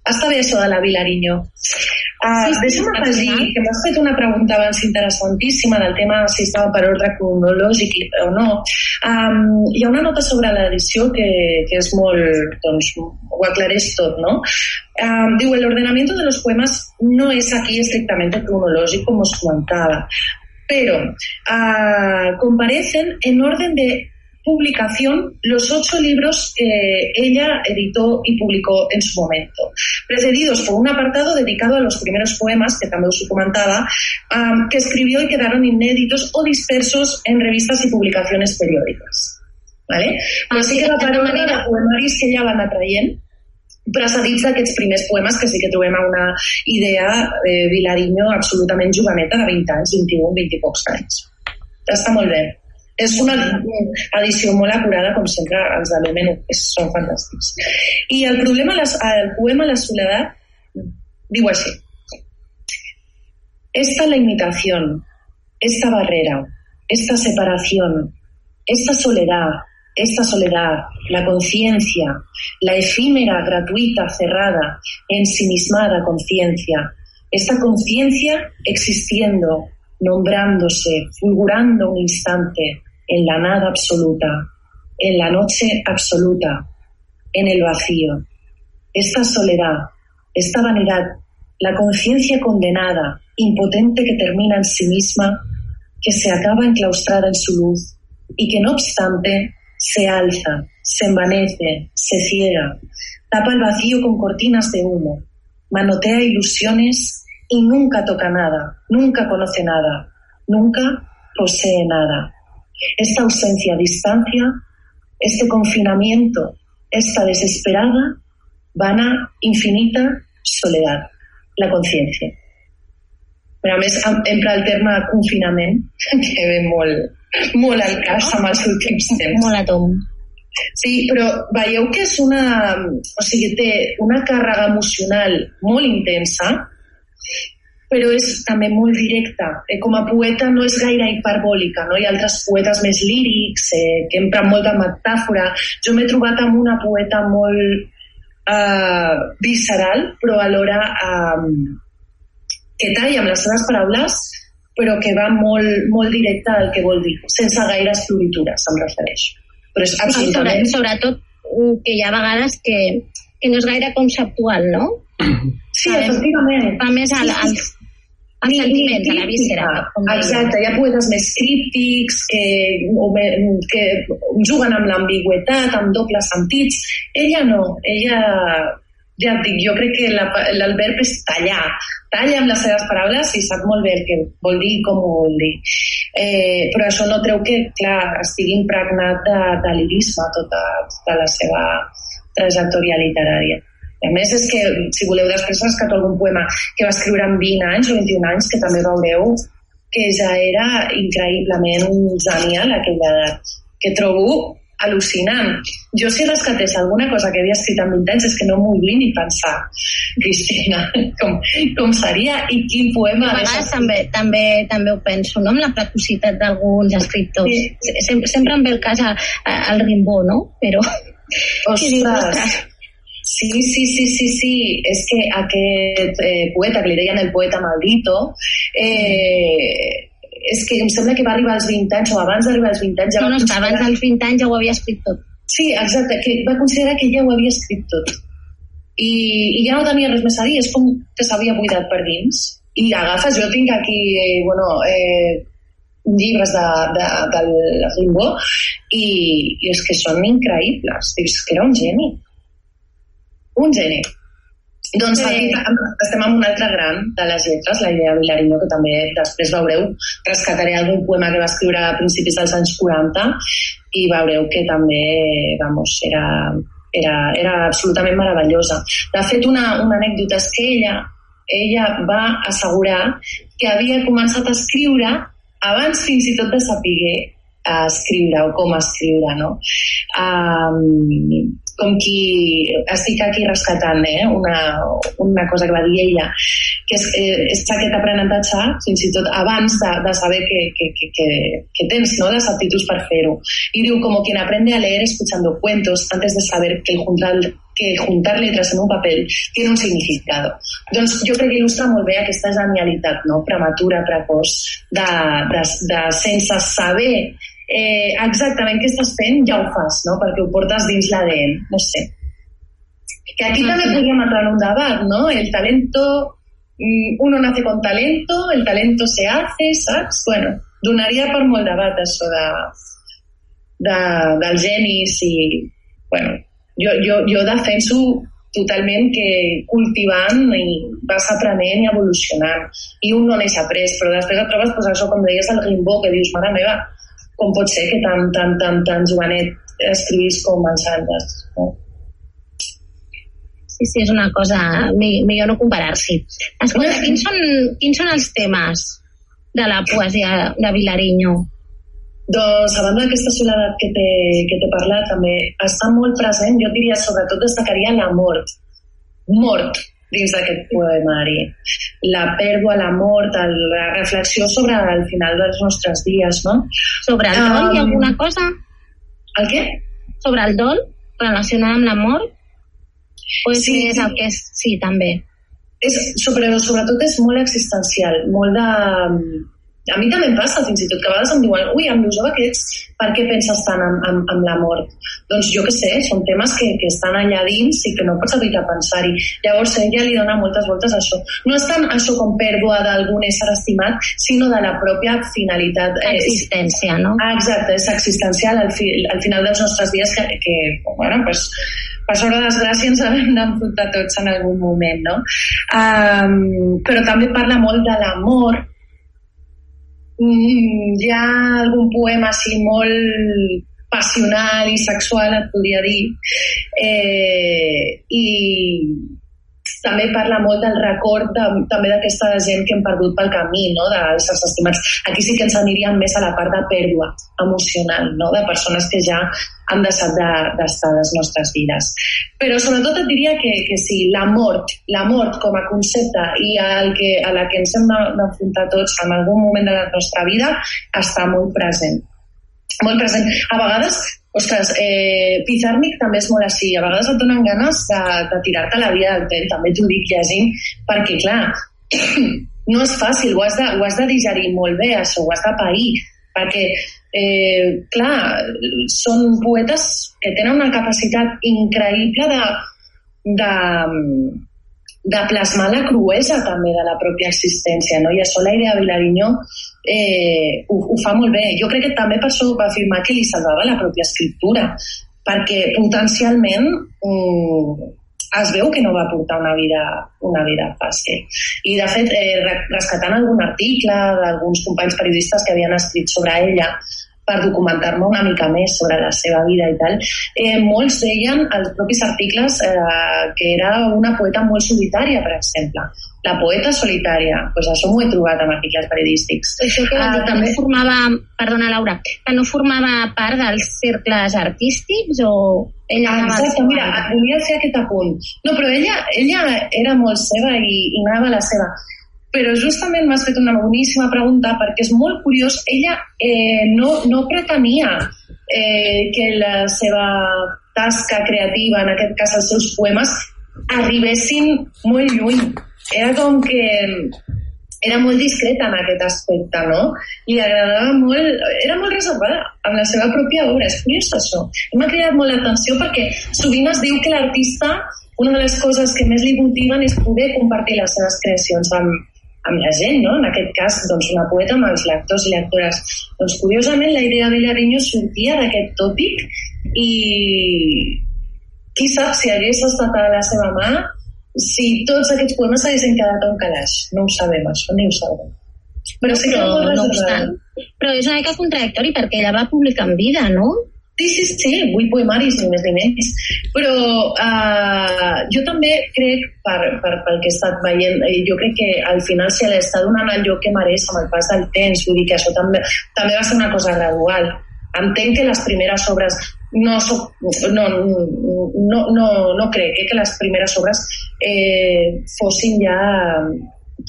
Està bé això de la Vilariño. Uh, Sí, sí, deixa'm al afegir final. que m'has fet una pregunta abans interessantíssima del tema si estava per ordre cronològic o no. Um, hi ha una nota sobre l'edició que, que és molt, doncs, ho aclareix tot, ¿no? Um, diu, el ordenamiento de los poemas no es aquí estrictamente cronológico, como os comentaba, pero ah, comparecen en orden de publicación los ocho libros que ella editó y publicó en su momento, precedidos por un apartado dedicado a los primeros poemas, que también os comentaba, am, que escribió y quedaron inéditos o dispersos en revistas y publicaciones periódicas. ¿Vale? Però sí que per ordre de poemaris que ella va anar traient, precedits d'aquests primers poemes que sí que trobem a una idea eh, Vilariño absolutament joveneta de 20 anys, 21, 20 i pocs anys. Està molt bé. És una edició molt acurada, com sempre, els de Lumen és- són fantàstics. I el problema, el poema La soledat diu així. Esta la esta barrera, esta separación, esta soledad, esta soledad, la conciencia, la efímera, gratuita, cerrada, ensimismada conciencia, esta conciencia existiendo, nombrándose, fulgurando un instante en la nada absoluta, en la noche absoluta, en el vacío. Esta soledad, esta vanidad, la conciencia condenada, impotente que termina en sí misma, que se acaba enclaustrada en su luz y que no obstante se alza, se envanece, se ciega, tapa el vacío con cortinas de humo, manotea ilusiones y nunca toca nada, nunca conoce nada, nunca posee nada. Esta ausencia, distancia, este confinamiento, esta desesperada, vana, infinita soledad, la conciencia. Però a més empra el terme confinament, que ve molt, molt al cas amb els últims temps. Molt a tom. Sí, però veieu que és una... O sigui, té una càrrega emocional molt intensa, però és també molt directa. Eh, com a poeta no és gaire hiperbòlica, no? Hi ha altres poetes més lírics, eh, que empren molta metàfora. Jo m'he trobat amb una poeta molt eh, visceral, però alhora eh, que talla amb les seves paraules, però que va molt, molt directe al que vol dir, sense gaires floritures, em refereixo. Però és Sobre, absolutament... sobretot que hi ha vegades que, que no és gaire conceptual, no? Sí, efectivament. Va més al, als, als sentiments, a la víscera. Exacte, hi ha poetes més críptics que, o me, que juguen amb l'ambigüetat, amb dobles sentits. Ella no, ella, ja et dic, jo crec que la, el verb és tallar. Talla amb les seves paraules i sap molt bé el que vol dir i com ho vol dir. Eh, però això no treu que, clar, estigui impregnat de, de lirisme tota, tota la seva trajectòria literària. A més, és que, si voleu, després rescato algun poema que va escriure amb 20 anys o 21 anys, que també veureu que ja era increïblement genial a aquella edat, que trobo al·lucinant. Jo si rescatés alguna cosa que havia escrit amb 20 anys és que no m'ho vull ni pensar, Cristina, com, com seria i quin poema... A vegades també, també, també ho penso, no? amb la precocitat d'alguns escriptors. Sí. Sempre, sempre em ve el cas al Rimbó, no? Però... dius, Ostres, Sí, sí, sí, sí, sí. És que aquest eh, poeta, que li deien el poeta maldito, eh, és que em sembla que va arribar als 20 anys o abans d'arribar als 20 anys ja No, no, és que abans dels 20 anys ja ho havia escrit tot. Sí, exacte, que va considerar que ja ho havia escrit tot. I, i ja no tenia res més a dir, és com que s'havia buidat per dins. I agafes, jo tinc aquí, eh, bueno, eh, llibres de, de, del Rimbaud i, i és que són increïbles. Dius que era un geni. Un geni. Doncs aquí estem amb un altre gran de les lletres, la idea Vilariño, que també després veureu, rescataré algun poema que va escriure a principis dels anys 40 i veureu que també, vamos, era, era, era absolutament meravellosa. De fet, una, una anècdota és que ella, ella va assegurar que havia començat a escriure abans fins i tot de saber a escriure o com escriure, no? Um, com qui estic aquí rescatant eh? una, una cosa que va dir ella que és, eh, és aquest aprenentatge fins i tot abans de, de saber que, que, que, que, que tens ¿no? les aptituds per fer-ho i diu, como quien aprende a leer escuchando cuentos antes de saber que el juntar que juntar letras en un papel tiene un significado. Doncs jo crec que il·lustra molt bé aquesta genialitat no? prematura, precoç, de, de, de sense saber eh, exactament què estàs fent, ja ho fas, no? perquè ho portes dins l'ADN, no sé. Que aquí també podríem entrar en un debat, ¿no? El talento, mm, uno nace con talento, el talento se hace, saps? Bueno, donaria per molt debat això de, de, dels genis i, bueno, jo, jo, jo defenso totalment que cultivant i vas aprenent i evolucionant i un no n'és après, però després et trobes pues, això com deies el Rimbaud, que dius, mare meva com pot ser que tan, tan, tan, tan jovenet escrivís com els altres no? Sí, sí, és una cosa... mi- Millor no comparar-s'hi. Escolta, quins són, quins són els temes de la poesia de Vilariño? Doncs, a banda d'aquesta soledat que t'he que parlat, també està molt present, jo diria, sobretot destacaria la mort. Mort dins d'aquest poemari. La pèrdua, la mort, el, la reflexió sobre el final dels nostres dies, no? Sobre el dol, hi ha Um, alguna cosa? El què? Sobre el dol, relacionat amb la mort? O és, Sí. és el que és... Sí, també. és, sobre, sobretot és molt existencial, molt de... A mi també em passa, fins i tot, que a vegades em diuen ui, amb que ets, per què penses tant en, en, en la mort? Doncs jo que sé, són temes que, que estan allà dins i que no pots evitar pensar-hi. Llavors ella li dona moltes voltes a això. No és tant això com pèrdua d'algun ésser estimat, sinó de la pròpia finalitat. eh, Existència, no? Ah, exacte, és existencial al, fi, al final dels nostres dies que, que bueno, pues, per sort de desgràcia ens hem d'enfrontar tots en algun moment, no? Um, però també parla molt de l'amor. Mm, hi ha algun poema així molt passional i sexual, et podria dir, eh, i també parla molt del record de, també d'aquesta gent que hem perdut pel camí, no? dels éssers estimats. Aquí sí que ens aniríem més a la part de pèrdua emocional, no? de persones que ja han deixat de- d'estar de, les nostres vides. Però sobretot et diria que, que sí, la mort, la mort com a concepte i el que, a la que ens hem de- d'enfrontar tots en algun moment de la nostra vida està molt present molt present. A vegades, ostres, eh, Pizarnik també és molt així. A vegades et donen ganes de, de tirar-te la via del tren, també t'ho dic llegint, perquè, clar, no és fàcil, ho has, de, ho has de digerir molt bé, això, ho has de pair, perquè, eh, clar, són poetes que tenen una capacitat increïble de, de, de plasmar la cruesa també de la pròpia existència, no? I això la idea Vilarinyó eh, ho, ho fa molt bé. Jo crec que també per això va afirmar que li salvava la pròpia escriptura, perquè potencialment mm, es veu que no va portar una vida, una vida fàcil. I, de fet, eh, re- rescatant algun article d'alguns companys periodistes que havien escrit sobre ella, per documentar-me una mica més sobre la seva vida i tal, eh, molts deien als propis articles eh, que era una poeta molt solitària, per exemple. La poeta solitària, doncs això m'ho he trobat en articles periodístics. Això que, Ah, ah, que no formava, perdona Laura, que no formava part dels cercles artístics o ella al Exacte, mira, volia fer aquest apunt. No, però ella, ella era molt seva i, i anava a la seva. Però justament m'has fet una boníssima pregunta perquè és molt curiós, ella eh, no, no pretenia eh, que la seva tasca creativa, en aquest cas els seus poemes, arribessin molt lluny. Era com que era molt discreta en aquest aspecte, no? Li agradava molt... Era molt reservada amb la seva pròpia obra. És curiós, això. M'ha cridat molt l'atenció perquè sovint es diu que l'artista una de les coses que més li motiven és poder compartir les seves creacions amb, amb la gent, no? En aquest cas, doncs, una poeta amb els lectors i lectores. Doncs, curiosament, la idea de Vilariño sortia d'aquest tòpic i qui sap si hagués estat a la seva mà si tots aquests poemes haguessin quedat a un calaix. No ho sabem, això ni ho sabem. Però sí que però, no reservada. obstant, però és una mica contradictori perquè ella va publicar en vida, no? Sí, sí, sí, vull poemaris, ni més ni menys. Però uh, jo també crec, per, per, pel que he estat veient, jo crec que al final se li està donant el lloc que mereix amb el pas del temps. Vull dir que això també, també va ser una cosa gradual. Entenc que les primeres obres no, soc, no, no, no, no crec eh, que les primeres obres eh, fossin ja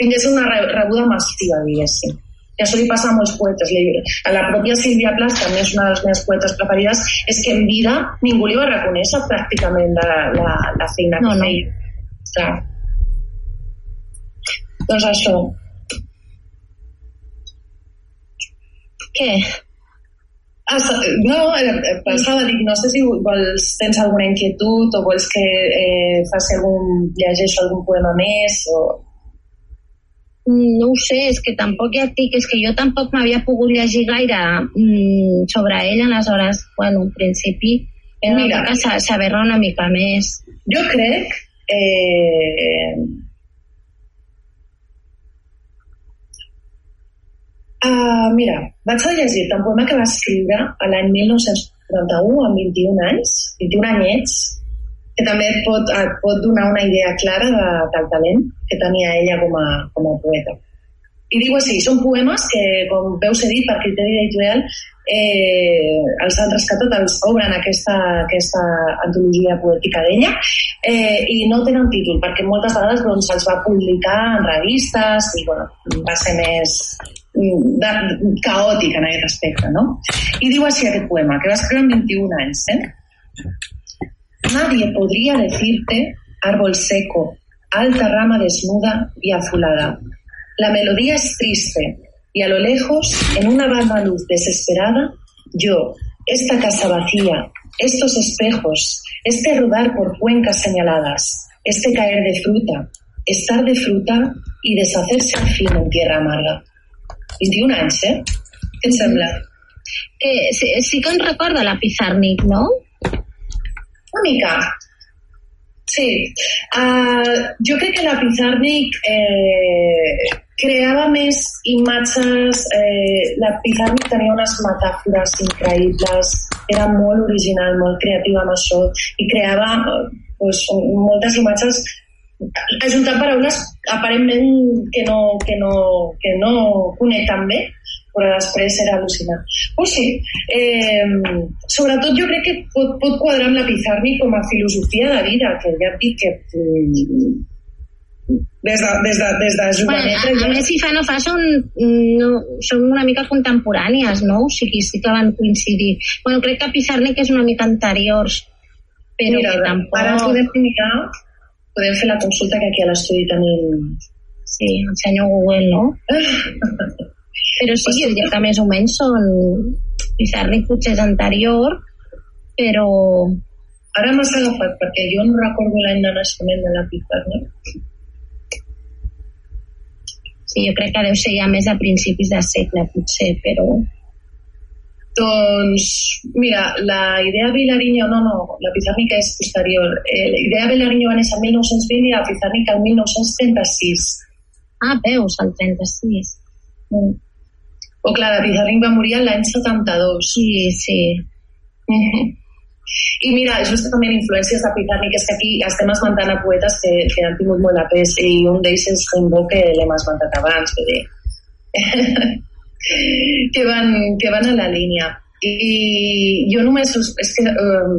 tinguessin una re- rebuda massiva, diguéssim. Això li passa a poetes. Li- A la pròpia Sílvia Plath, també és una de les meves poetes preferides, és que en vida ningú li va reconèixer pràcticament la, la, la feina No, que no. feia. Clar. Doncs això. Què? Ah, no, eh, eh, pensava, dic, no sé si vols, tens alguna inquietud o vols que eh, faci algun, llegeixo algun poema més o... Mm, No ho sé, és que tampoc ja et dic, és que jo tampoc m'havia pogut llegir gaire mm, sobre ell, aleshores, bueno, en principi, era una Mira. mica sa- saber-ne una mica més. Jo crec eh, Uh, mira, vaig a llegir un poema que va escriure a l'any 1941, amb 21 anys, 21 anyets, que també et pot, et pot donar una idea clara de, del talent que tenia ella com a, com a poeta. I diu així, són poemes que, com veus he dit, per criteri editorial, eh, els han rescatat, els obren aquesta, aquesta antologia poètica d'ella eh, i no tenen títol, perquè moltes vegades doncs, se'ls va publicar en revistes i bueno, va ser més mm, de, caòtic en aquest aspecte, ¿no? I diu així aquest poema, que va escriure amb 21 anys, ¿eh? Nadie podría decirte, árbol seco, alta rama desnuda y azulada. La melodía es triste y a lo lejos, en una vaga luz desesperada, yo, esta casa vacía, estos espejos, este rodar por cuencas señaladas, este caer de fruta, estar de fruta y deshacerse al fin en tierra amarga. 21 anys, eh? Què et sembla? Que sí, sí que em recorda la Pizarnik, no? Una mica. Sí. Uh, jo crec que la Pizarnik eh, creava més imatges, eh, la Pizarnik tenia unes metàfores increïbles, era molt original, molt creativa amb això, i creava pues, moltes imatges ajuntant paraules aparentment que no, que no, que no connecten bé, però després era al·lucinant. Pues sí, eh, sobretot jo crec que pot, pot quadrar amb la Pizarnik com a filosofia de vida, que ja et dic que mm, des de, des de, des de Bueno, joveneta... a, a més, si fa no fa, són, no, són una mica contemporànies, no? O sigui, sí que van coincidir. Bueno, crec que Pizarnik és una mica anteriors, però Mira, que tampoc... ara podem mirar, podem fer la consulta que aquí a l'estudi tenim... Sí, el senyor Google, no? Però sí, jo diria que més o menys són... Pizarnik potser és anterior, però... Ara m'has agafat, perquè jo no recordo l'any de naixement de la Pizarnik. Sí, jo crec que deu ser ja més a principis de segle, potser, però... Doncs, mira, la idea Vilariño, no, no, la Pizarnik és posterior. Eh, la idea Vilariño va néixer el 1920 i la Pizarnik el 1936. Ah, veus, el 36. Mm. O clar, la Pizarnik va morir l'any 72. Sí, sí. Mhm. I mira, justament influències de Pizarnik és que aquí estem esmentant a poetes que, que han tingut molt de pes i un d'ells és Rimbaud, que l'hem esmentat abans, vull dir. que, van, que van a la línia. I jo només us, és que um,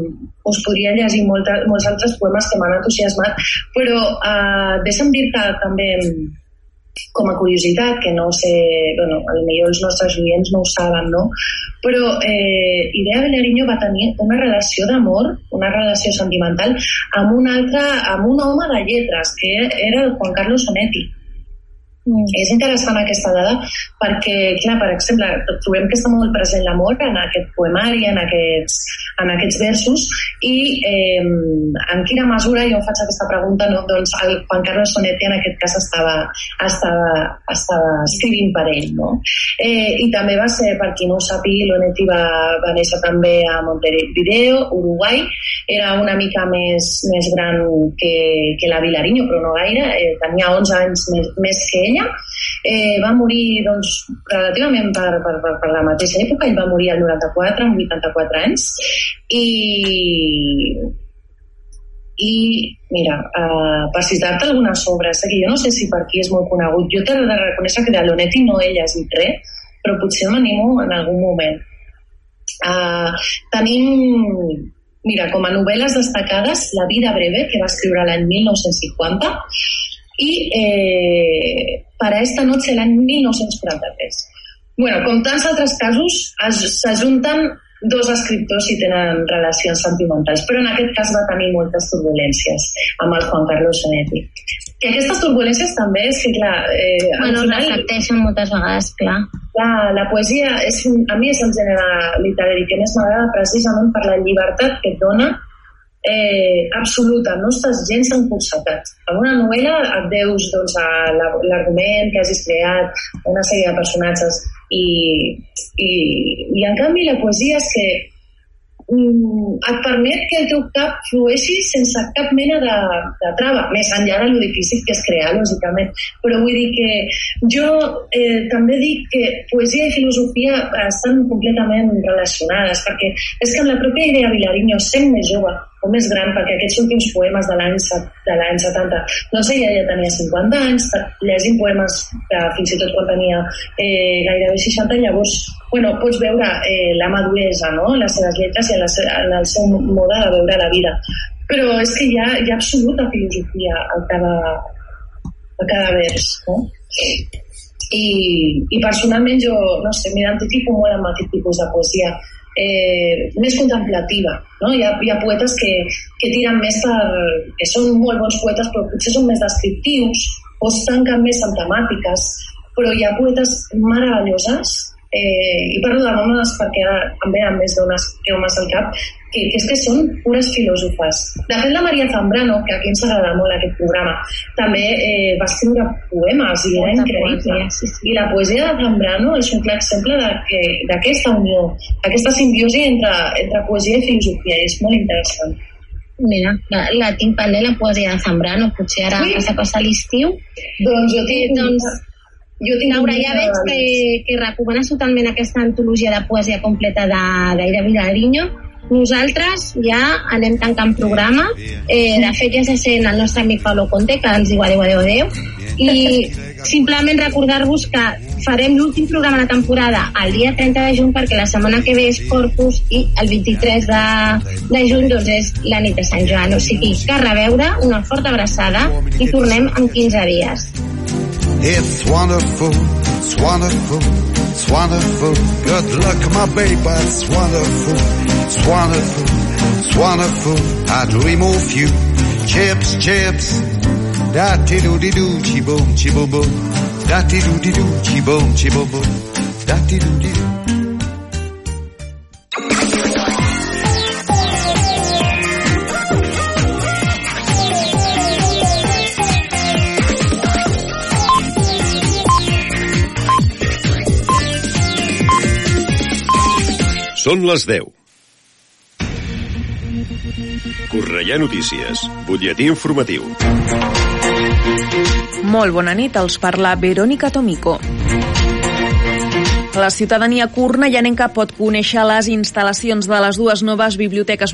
us podria llegir molta, molts altres poemes que m'han entusiasmat, però uh, deixa'm dir que també com a curiositat, que no sé, bueno, potser els nostres clients no ho saben, no? Però eh, Idea Bellariño va tenir una relació d'amor, una relació sentimental, amb un altre, amb un home de lletres, que era Juan Carlos Onetti. Mm. És interessant aquesta dada perquè, clar, per exemple, trobem que està molt present l'amor en aquest poemari, en aquests, en aquests versos, i eh, en quina mesura, jo faig aquesta pregunta, no? doncs el Juan Carlos Sonetti en aquest cas estava, estava, estava escrivint per ell. No? Eh, I també va ser, per qui no ho sàpiga, l'Onetti va, va néixer també a Montevideo, Uruguai, era una mica més, més gran que, que la Vilariño, però no gaire, eh, tenia 11 anys més, més que ella, eh, va morir doncs, relativament per, per, per, per la mateixa època, ell va morir al 94, amb 84 anys, i i mira, uh, per citar-te algunes obres, eh, que jo no sé si per aquí és molt conegut, jo t'he de reconèixer que de l'Onetti no he llegit res, però potser m'animo en algun moment. Uh, tenim, mira, com a novel·les destacades, La vida breve, que va escriure l'any 1950, i eh, Para esta noche l'any 1943. bueno, com tants altres casos, s'ajunten dos escriptors i tenen relacions sentimentals, però en aquest cas va tenir moltes turbulències amb el Juan Carlos Sonetti. Que aquestes turbulències també és que, clar, eh, Bueno, final- reflecteixen moltes vegades, clar. la, la poesia és, a mi és el gènere literari que més m'agrada precisament per la llibertat que et dona eh, absoluta, no estàs gens encursetat. En una novel·la et deus doncs, l'argument que hagis creat, una sèrie de personatges, i, i, i en canvi la poesia és que mm, et permet que el teu cap flueixi sense cap mena de, de trava, més enllà de lo difícil que és crear, lògicament. Però vull dir que jo eh, també dic que poesia i filosofia estan completament relacionades, perquè és que amb la pròpia idea Vilariño, sent més jove o més gran, perquè aquests últims poemes de l'any de l'any 70, doncs ella ja tenia 50 anys, llegint poemes que fins i tot quan tenia eh, gairebé 60, llavors bueno, pots veure eh, la maduresa, no? les seves lletres i en, la, en el seu mode de veure la vida. Però és que hi ha, hi ha absoluta filosofia a cada, a cada vers. No? I, I personalment jo, no sé, m'identifico molt amb aquest tipus de poesia eh, més contemplativa. No? Hi, ha, hi ha poetes que, que tiren més per... que són molt bons poetes, però potser són més descriptius o es tanquen més en temàtiques, però hi ha poetes meravelloses eh, i parlo de dones perquè ara em venen més dones que homes al cap, que, que és que són pures filòsofes. De fet, la Maria Zambrano, que aquí ens agrada molt aquest programa, també eh, va escriure poemes i era Molta increïble. poesia, sí, sí. I la poesia de Zambrano és un clar exemple d'aquesta unió, aquesta simbiosi entre, entre poesia i filosofia, i és molt interessant. Mira, la, la tinc pendent, la poesia de Zambrano, potser ara Sí? sí? a passar l'estiu. Doncs jo tinc... doncs, jo tinc Laura, ja veig de- que, que recomanes totalment aquesta antologia de poesia completa de d'Aire Vilariño. Nosaltres ja anem tancant programa. Eh, de fet, ja se sent el nostre amic Pablo Conte, que ens diu adeu, adeu, adeu. I simplement recordar-vos que farem l'últim programa de la temporada el dia 30 de juny perquè la setmana que ve és Corpus i el 23 de, de juny doncs és la nit de Sant Joan. O sigui, que a reveure, una forta abraçada i tornem en 15 dies. It's wonderful, it's wonderful, it's wonderful. Good luck, my baby, it's wonderful, it's wonderful, it's wonderful. I dream of you, chips, chips. Da ti do di do, chi boom, chi boom boom. Da ti do di do, chi boom, chi boom boom. Da ti do di do. Són les 10. Correia Notícies, butlletí informatiu. Molt bona nit, els parla Verónica Tomico. La ciutadania cornellanenca pot conèixer les instal·lacions de les dues noves biblioteques municipals